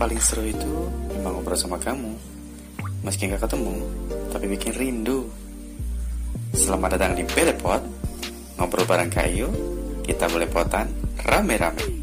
paling seru itu memang ngobrol sama kamu. Meski nggak ketemu, tapi bikin rindu. Selamat datang di Belepot. Ngobrol bareng kayu, kita boleh potan rame-rame.